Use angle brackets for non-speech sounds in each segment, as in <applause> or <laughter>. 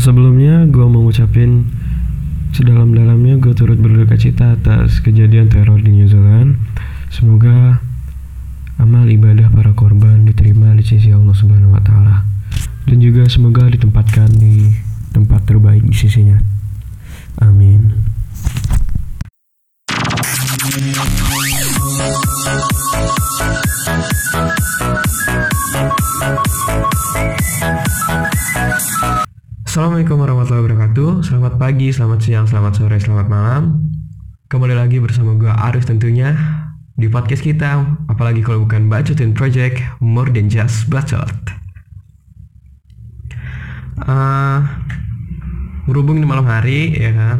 sebelumnya gue mau ngucapin sedalam-dalamnya gue turut berduka cita atas kejadian teror di New Zealand. Semoga amal ibadah para korban diterima di sisi Allah Subhanahu wa taala dan juga semoga ditempatkan di tempat terbaik di sisinya. Amin. Assalamualaikum warahmatullahi wabarakatuh. Selamat pagi, selamat siang, selamat sore, selamat malam. Kembali lagi bersama gue Arif tentunya Di podcast kita Apalagi kalau bukan Bacotin Project More than just bacot. Uh, Berhubung di malam hari ya kan?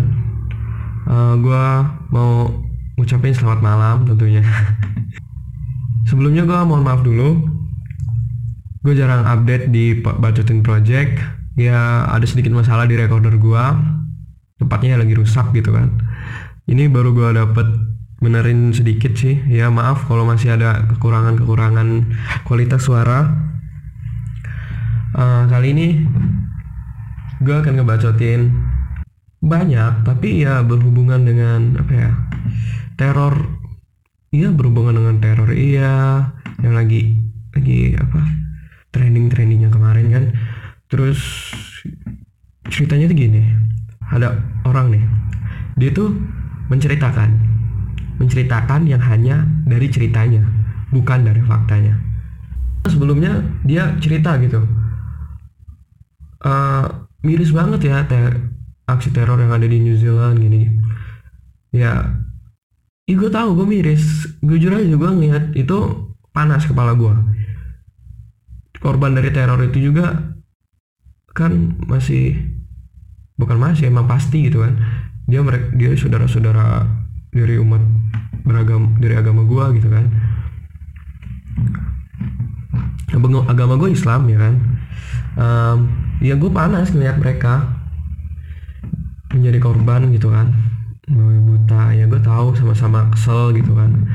Uh, Gue mau ngucapin selamat malam tentunya. <laughs> Sebelumnya gue mohon maaf dulu. Gue jarang update di Bacotin Project ya ada sedikit masalah di recorder gua. Tempatnya lagi rusak gitu kan. Ini baru gua dapet benerin sedikit sih. Ya maaf kalau masih ada kekurangan-kekurangan kualitas suara. Uh, kali ini gue akan ngebacotin banyak tapi ya berhubungan dengan apa ya teror. Iya berhubungan dengan teror. Iya yang lagi lagi apa trending trendingnya kemarin kan terus ceritanya tuh gini. Ada orang nih. Dia tuh menceritakan. Menceritakan yang hanya dari ceritanya bukan dari faktanya. Sebelumnya dia cerita gitu. Uh, miris banget ya ter aksi teror yang ada di New Zealand gini. Ya Ih gue tahu gue miris. Jujur aja gue ngeliat itu panas kepala gue korban dari teror itu juga kan masih bukan masih emang pasti gitu kan. Dia mereka dia saudara-saudara dari umat beragam dari agama gua gitu kan. Agama gue Islam ya kan. Um, ya gue panas ngeliat mereka menjadi korban gitu kan. Buta ya gue tahu sama-sama kesel gitu kan.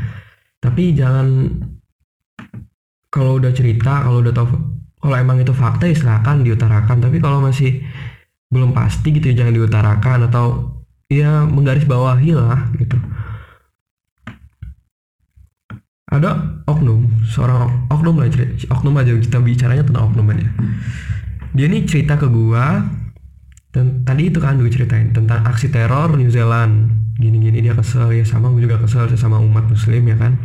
Tapi jangan kalau udah cerita kalau udah tahu kalau emang itu fakta ya silakan diutarakan. Tapi kalau masih belum pasti gitu ya jangan diutarakan atau ya menggaris bawahi lah gitu. Ada oknum seorang oknum lah oknum aja kita bicaranya tentang oknum aja. Dia nih cerita ke gua dan tadi itu kan gue ceritain tentang aksi teror New Zealand. Gini-gini dia kesel ya sama gue juga kesel sama umat muslim ya kan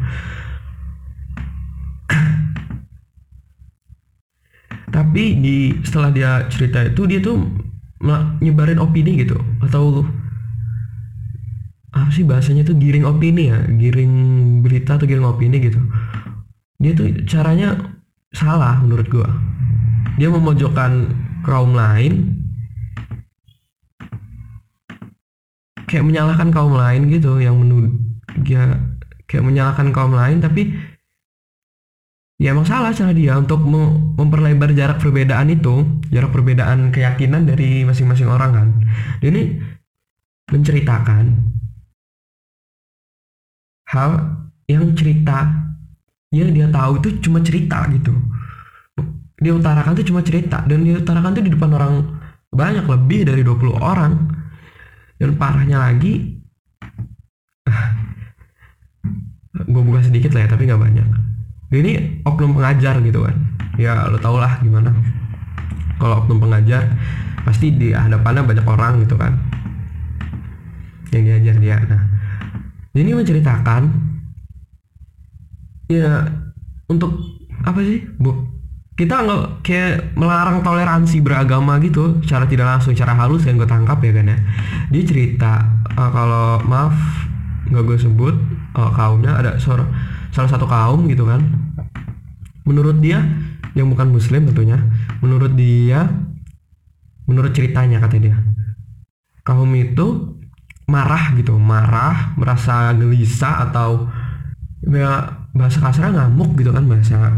tapi di setelah dia cerita itu dia tuh nyebarin opini gitu. Atau apa sih bahasanya tuh giring opini ya? Giring berita atau giring opini gitu. Dia tuh caranya salah menurut gua. Dia memojokkan kaum lain. Kayak menyalahkan kaum lain gitu yang menuduh ya kayak menyalahkan kaum lain tapi ya emang salah cara dia untuk memperlebar jarak perbedaan itu jarak perbedaan keyakinan dari masing-masing orang kan. Dia ini menceritakan hal yang cerita ya dia tahu itu cuma cerita gitu. Dia utarakan itu cuma cerita dan dia utarakan itu di depan orang banyak lebih dari 20 orang. Dan parahnya lagi <laughs> gue buka sedikit lah ya tapi nggak banyak ini oknum pengajar gitu kan. Ya lo tau lah gimana. Kalau oknum pengajar pasti di hadapannya banyak orang gitu kan. Yang diajar dia. Nah ini menceritakan ya untuk apa sih bu? Kita nggak kayak melarang toleransi beragama gitu secara tidak langsung secara halus yang gue tangkap ya kan ya. Dia cerita uh, kalau maaf nggak gue sebut uh, kaumnya ada seorang salah satu kaum gitu kan menurut dia yang bukan muslim tentunya menurut dia menurut ceritanya kata dia. Kaum itu marah gitu marah merasa gelisah atau ya bahasa kasarnya ngamuk gitu kan bahasa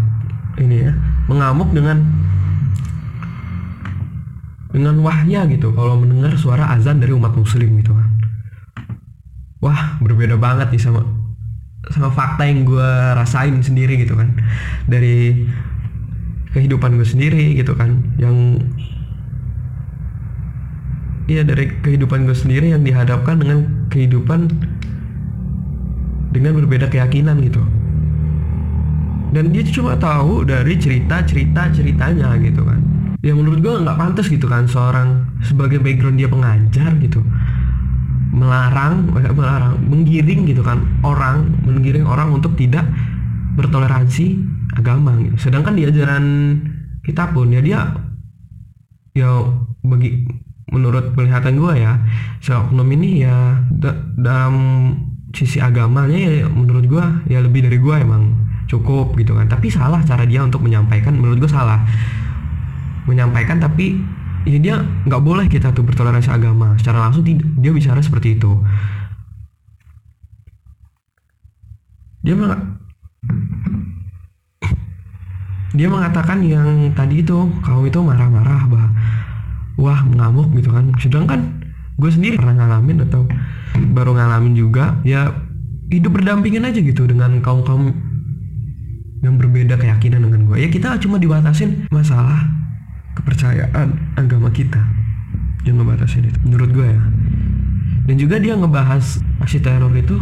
ini ya mengamuk dengan dengan wahnya gitu. Kalau mendengar suara azan dari umat muslim gitu kan. Wah berbeda banget nih sama sama fakta yang gue rasain sendiri gitu kan. Dari kehidupan gue sendiri gitu kan yang ya dari kehidupan gue sendiri yang dihadapkan dengan kehidupan dengan berbeda keyakinan gitu. Dan dia cuma tahu dari cerita cerita ceritanya gitu kan. Ya menurut gue nggak pantas gitu kan seorang sebagai background dia pengajar gitu melarang melarang menggiring gitu kan orang menggiring orang untuk tidak bertoleransi agama gitu. sedangkan di ajaran kita pun ya dia ya bagi menurut penglihatan gue ya si oknum ini ya da dalam sisi agamanya ya menurut gue ya lebih dari gue emang cukup gitu kan tapi salah cara dia untuk menyampaikan menurut gue salah menyampaikan tapi ya dia nggak boleh kita tuh bertoleransi agama. Secara langsung dia bicara seperti itu. Dia meng dia mengatakan yang tadi itu kaum itu marah-marah bah. Wah mengamuk gitu kan. Sedangkan gue sendiri pernah ngalamin atau baru ngalamin juga ya hidup berdampingan aja gitu dengan kaum kaum yang berbeda keyakinan dengan gue ya kita cuma dibatasin masalah kepercayaan agama kita yang ngebatasin itu menurut gue ya. Dan juga dia ngebahas aksi teror itu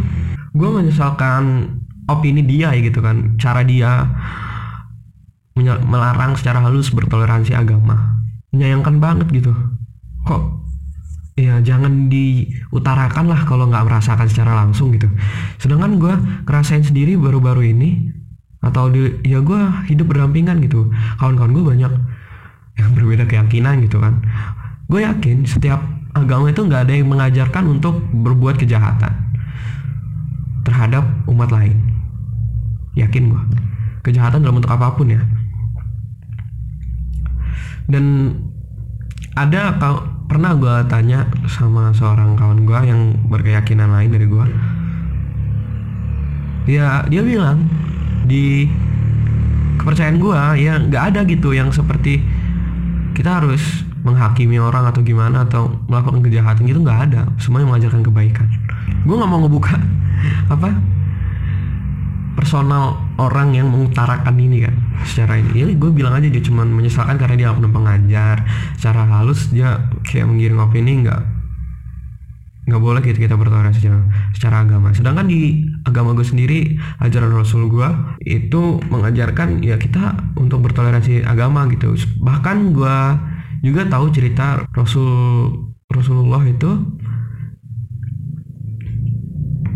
gue menyesalkan opini dia ya gitu kan cara dia melarang secara halus bertoleransi agama. Menyayangkan banget gitu. Kok ya jangan diutarakan lah kalau nggak merasakan secara langsung gitu. Sedangkan gue ngerasain sendiri baru-baru ini atau di, ya gue hidup berdampingan gitu. Kawan-kawan gue banyak yang berbeda keyakinan gitu kan. Gue yakin setiap agama itu nggak ada yang mengajarkan untuk berbuat kejahatan terhadap umat lain. Yakin gue kejahatan dalam bentuk apa pun ya. Dan ada pernah gue tanya sama seorang kawan gue yang berkeyakinan lain dari gue ya dia bilang di kepercayaan gue ya nggak ada gitu yang seperti kita harus menghakimi orang atau gimana atau melakukan kejahatan gitu nggak ada. Semuanya mengajarkan kebaikan. Gue nggak mau ngebuka apa personal orang yang mengutarakan ini kan secara ini. Ya gue bilang aja dia cuma menyesalkan karena dia oknum pengajar. Secara halus dia kayak menggiring opini nggak nggak boleh gitu kita bertoleransi secara, secara agama. Sedangkan di agama gue sendiri ajaran rasul gue itu mengajarkan ya kita untuk bertoleransi agama gitu. Bahkan gue juga tahu cerita rasul rasulullah itu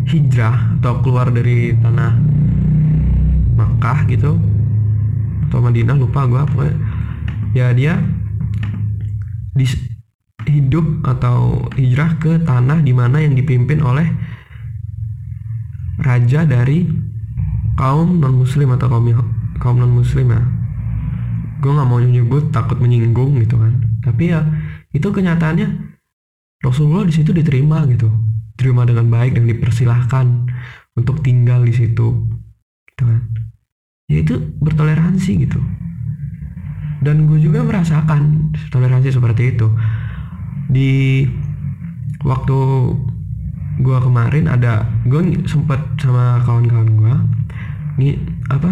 hijrah atau keluar dari tanah Makkah gitu atau Madinah lupa gue apa ya dia di, hidup atau hijrah ke tanah di mana yang dipimpin oleh raja dari kaum non muslim atau kaum kaum non muslim ya. Gue nggak mau nyebut takut menyinggung gitu kan. Tapi ya itu kenyataannya Rasulullah di situ diterima gitu. Terima dengan baik dan dipersilahkan untuk tinggal di situ gitu kan. Ya itu bertoleransi gitu. Dan gue juga merasakan toleransi seperti itu di waktu gue kemarin ada gue sempet sama kawan-kawan gue ngi apa?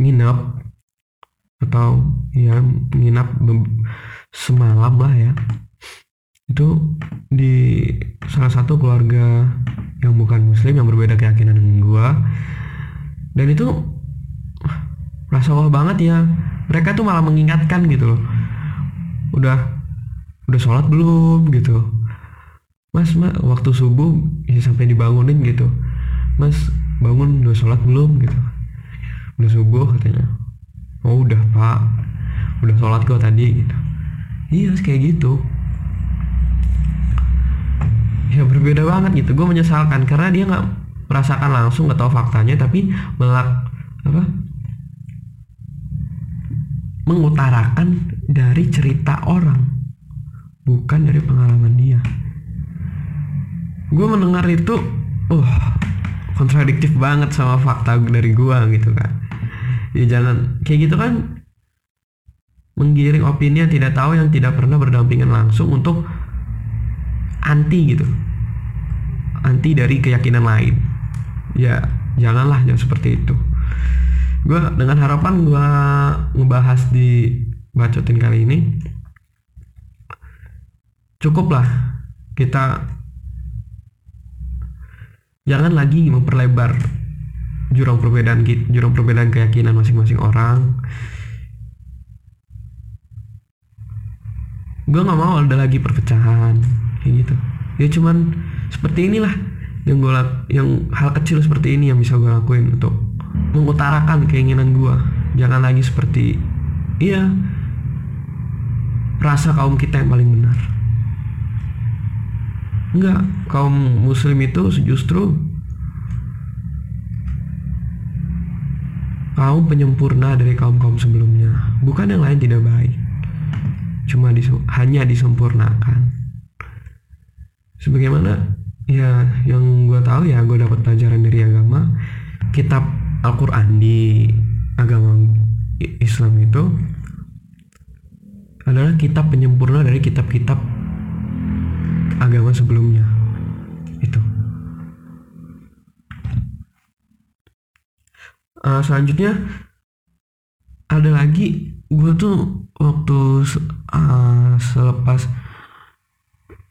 Nginap atau ya nginap semalam lah ya. Itu di salah satu keluarga yang bukan muslim yang berbeda keyakinan dengan gue dan itu rasa Allah banget ya. Mereka tuh malah mengingatkan gitu loh. Udah udah sholat belum? gitu. Mas mas waktu subuh ya sampai dibangunin gitu. Mas bangun udah sholat belum? gitu. Udah subuh katanya. Oh udah pak. Udah sholat kok tadi gitu. Iya kayak gitu. Ya berbeda banget gitu. Gue menyesalkan karena dia nggak merasakan langsung nggak tahu faktanya tapi melak apa mengutarakan dari cerita orang bukan dari pengalaman dia. Gue mendengar itu uh kontradiktif banget sama fakta dari gue gitu kan. Ya jangan. Kayak gitu kan menggiring opini yang tidak tahu yang tidak pernah berdampingan langsung untuk anti gitu. Anti dari keyakinan lain. Ya janganlah jangan seperti itu. Gue dengan harapan gue ngebahas di bacotin kali ini cukuplah kita jangan lagi memperlebar jurang perbedaan jurang perbedaan keyakinan masing-masing orang. Gue nggak mau ada lagi perpecahan kayak gitu. Ya cuman seperti inilah yang gue yang hal kecil seperti ini yang bisa gue lakuin untuk mengutarakan keinginan gue jangan lagi seperti iya rasa kaum kita yang paling benar enggak kaum muslim itu justru kaum penyempurna dari kaum-kaum sebelumnya. Bukan yang lain tidak baik. Cuma dis hanya disempurnakan. Sebagaimana ya yang gue tahu ya gue dapat pelajaran dari agama kitab Al-Quran di agama Islam itu adalah kitab penyempurna dari kitab-kitab agama sebelumnya. Itu. Uh, selanjutnya ada lagi gue tuh waktu uh, selepas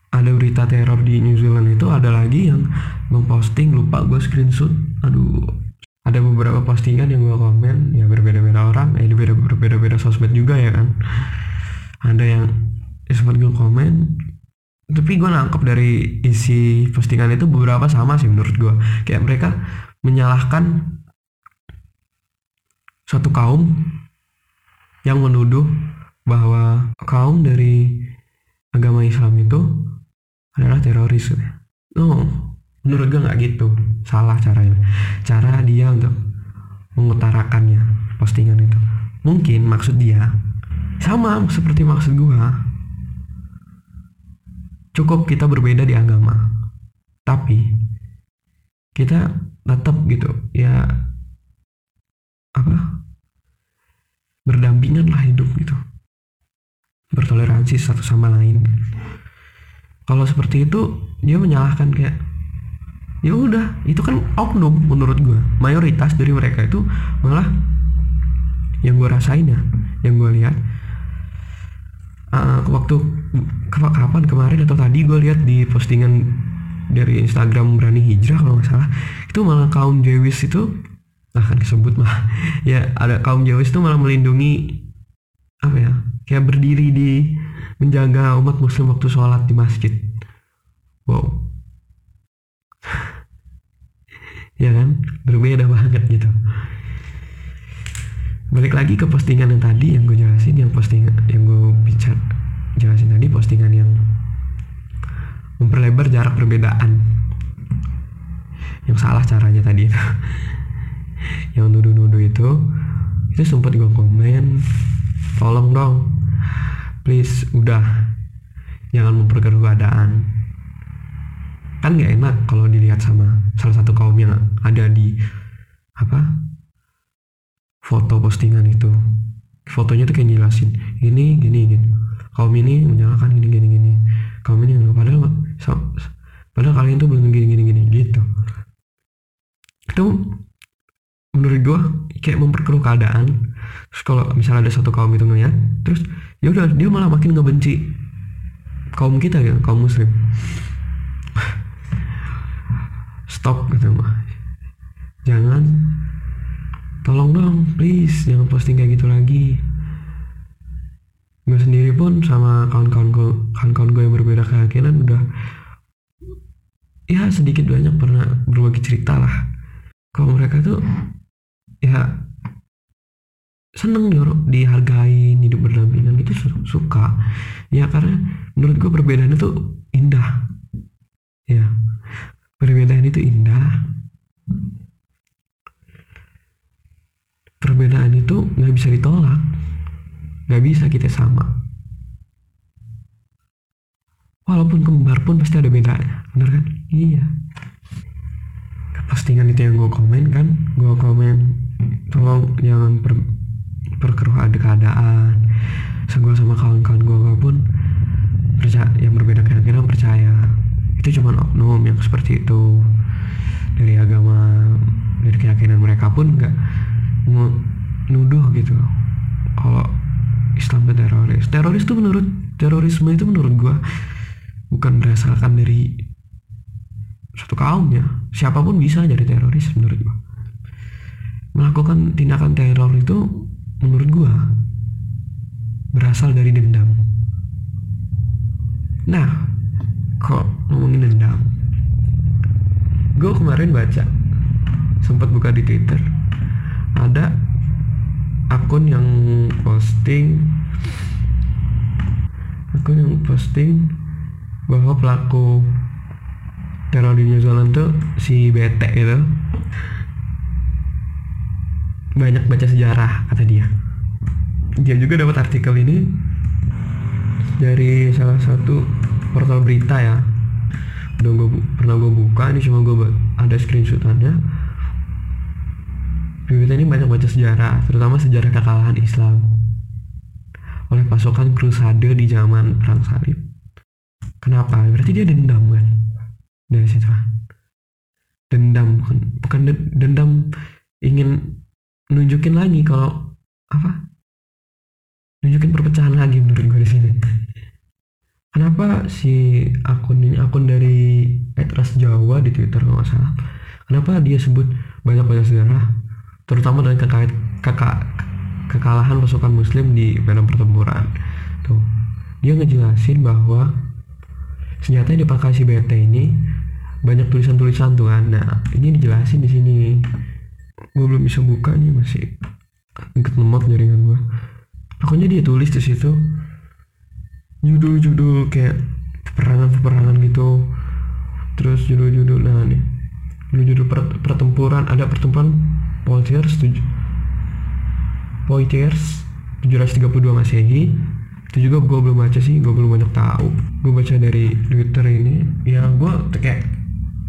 ada berita teror di New Zealand itu ada lagi yang memposting lupa gue screenshot. Aduh ada beberapa postingan yang gue komen ya berbeda-beda orang beda berbeda-beda sosmed juga ya kan. Ada yang ya sempat gue komen tapi gue nangkep dari isi postingan itu beberapa sama sih menurut gue kayak mereka menyalahkan suatu kaum yang menuduh bahwa kaum dari agama Islam itu adalah teroris. No menurut gue nggak gitu. Salah caranya. Cara dia untuk mengutarakannya postingan itu. Mungkin maksud dia sama seperti maksud gue cukup kita berbeda di agama. Tapi kita tetap gitu ya apa berdampingan lah hidup gitu. Bertoleransi satu sama lain. Kalau seperti itu dia menyalahkan kayak ya udah itu kan oknum menurut gue mayoritas dari mereka itu malah yang gue rasain ya yang gue lihat uh, waktu kapan? Kemarin atau tadi gue lihat di postingan dari Instagram berani hijrah kalau nggak salah. Itu malah kaum Jewis itu akan disebut mah. <laughs> Ya ada kaum Jewis itu malah melindungi apa ya kayak berdiri di menjaga umat muslim waktu sholat di masjid. Wow. <laughs> Ya kan? Berbeda banget gitu. Balik lagi ke postingan yang tadi yang gue jelasin yang postingan yang gue bicara jelasin tadi postingan yang memperlebar jarak perbedaan. Yang salah caranya tadi. <laughs> Yang nuduh-nuduh itu itu sempat gue komen tolong dong please udah jangan memperkeruh keadaan. Kan nggak enak kalau dilihat sama salah satu kaum yang ada di apa foto postingan itu fotonya tuh kayak jelasin ini gini gini. Kaum ini menyalahkan gini gini gini. Kaum ini padahal so, padahal kalian tuh belum gini gini gini gitu. Itu menurut gue kayak memperkeruh keadaan. Terus kalau misalnya ada satu kaum itu ngeliat terus ya udah dia malah makin ngebenci kaum kita ya kaum muslim. Stop gitu mah. Jangan tolong dong please jangan posting kayak gitu lagi. Gue sendiri pun sama kawan-kawan gue kawan-kawan gue yang berbeda keyakinan udah ya sedikit banyak pernah berbagi cerita lah. Kalau mereka tuh ya seneng dihargai hidup berdampingan gitu suka. Ya karena menurut gue perbedaan itu indah. Ya perbedaan itu indah perbedaan itu nggak bisa ditolak. Nggak bisa kita sama. Walaupun kembar pun pasti ada bedanya bener kan? Iya. Postingan itu yang gue komen kan? Gue komen tolong jangan per perkeruh ada keadaan. Gue sama kawan-kawan gue pun percaya yang berbeda keyakinan percaya. Itu cuma oknum yang seperti itu. Dari agama dari keyakinan mereka pun nggak mau nuduh gitu. Kalau Islam itu teroris. Teroris itu menurut terorisme itu menurut gue bukan berasalkan dari satu kaum ya. Siapa pun bisa jadi teroris menurut gua. Melakukan tindakan teror itu menurut gua berasal dari dendam. Nah kok ngomongin dendam? Gue kemarin baca sempat buka di twitter ada akun yang posting akun yang posting bahwa pelaku teror di New Zealand tuh si BT itu banyak baca sejarah kata dia. Dia juga dapat artikel ini dari salah satu portal berita ya. Udah gue pernah gue buka ini cuma gue ada screenshotannya berita ini banyak baca sejarah terutama sejarah kekalahan Islam. Oleh pasukan krusade di zaman perang salib. Kenapa? Berarti dia dendam kan? Dari situ. Dendam bukan bukan dendam ingin nunjukin lagi kalau apa? Nunjukin perpecahan lagi menurut gue di sini. Kenapa si akun ini akun dari Etras Jawa di Twitter kalau nggak salah kenapa dia sebut banyak banyak sejarah terutama dengan kekait kakak kekalahan pasukan muslim di medan pertempuran. Tuh. Dia ngejelasin bahwa senjata yang dipakai si BT ini banyak tulisan-tulisan tuh kan nah ini dijelasin di sini. Gue belum bisa buka nih masih ikut lemot jaringan gue pokoknya dia tulis di situ judul-judul kayak peperangan-peperangan gitu. Terus judul-judul nah nih. Judul-judul pertempuran ada pertempuran Poitiers tujuh Poitiers 732 Masehi itu juga gue belum baca sih gue belum banyak tahu. Gue baca dari Twitter ini. Ya gue kayak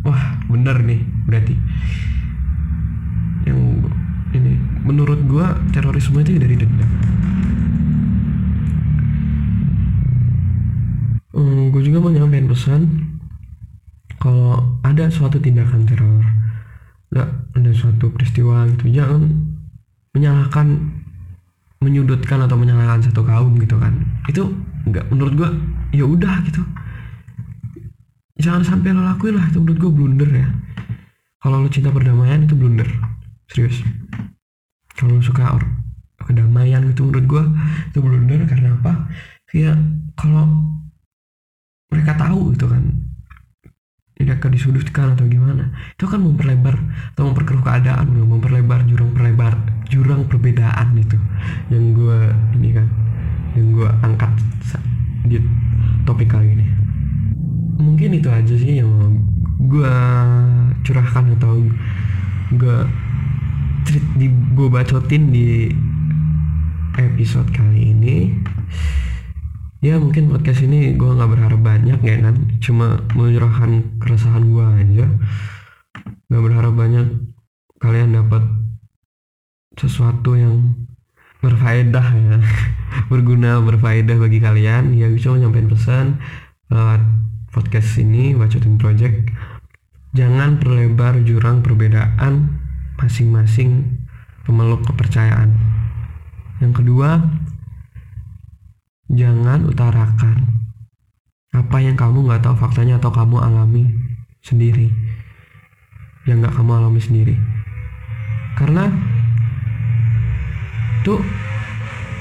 wah bener nih berarti. Yang ini menurut gue terorisme itu dari dendam. Hmm, gue juga mau nyampein pesan. Kalau ada suatu tindakan teror nggak ada suatu peristiwa gitu jangan menyalahkan menyudutkan atau menyalahkan satu kaum gitu kan. Itu nggak menurut gue ya udah gitu. Jangan sampai lo lakuin lah itu menurut gue blunder ya. Kalau lo cinta perdamaian itu blunder. Serius. Kalau lo suka or kedamaian itu menurut gue itu blunder. Karena apa? Ya kalau mereka tahu itu kan tidak disudutkan atau gimana? Itu kan memperlebar atau memperkeruh keadaan memperlebar jurang perlebar jurang perbedaan itu yang gue ini kan yang gue angkat di topik kali ini. Mungkin itu aja sih yang gue curahkan atau gue di gue bacotin di episode kali ini ya mungkin podcast ini gue nggak berharap banyak ya kan. Cuma menyerahkan keresahan gue aja. Nggak berharap banyak kalian dapat sesuatu yang berfaedah ya. <laughs> Berguna berfaedah bagi kalian. Ya bisa nyampein pesan lewat podcast ini Bacotin Project. Jangan perlebar jurang perbedaan masing-masing pemeluk kepercayaan. Yang kedua jangan utarakan apa yang kamu nggak tahu faktanya atau kamu alami sendiri. Yang nggak kamu alami sendiri. Karena tuh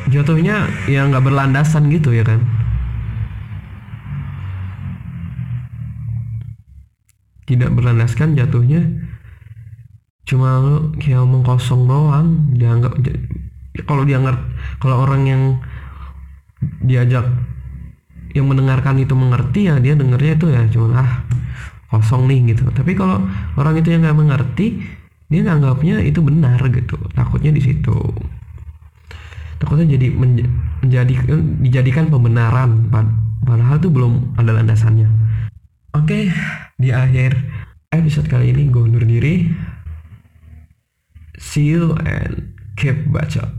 jatuhnya ya nggak berlandasan gitu ya kan? Tidak berlandaskan jatuhnya cuma kayak omong kosong doang. Dianggap kalau dianggap kalau orang yang diajak yang mendengarkan itu mengerti ya dia dengarnya itu ya cuma ah kosong nih gitu. Tapi kalau orang itu yang nggak mengerti dia nganggapnya itu benar gitu takutnya di situ. Takutnya jadi menjadi dijadikan pembenaran padahal itu belum ada landasannya. Oke di akhir episode kali ini gue undur diri. See you and keep baca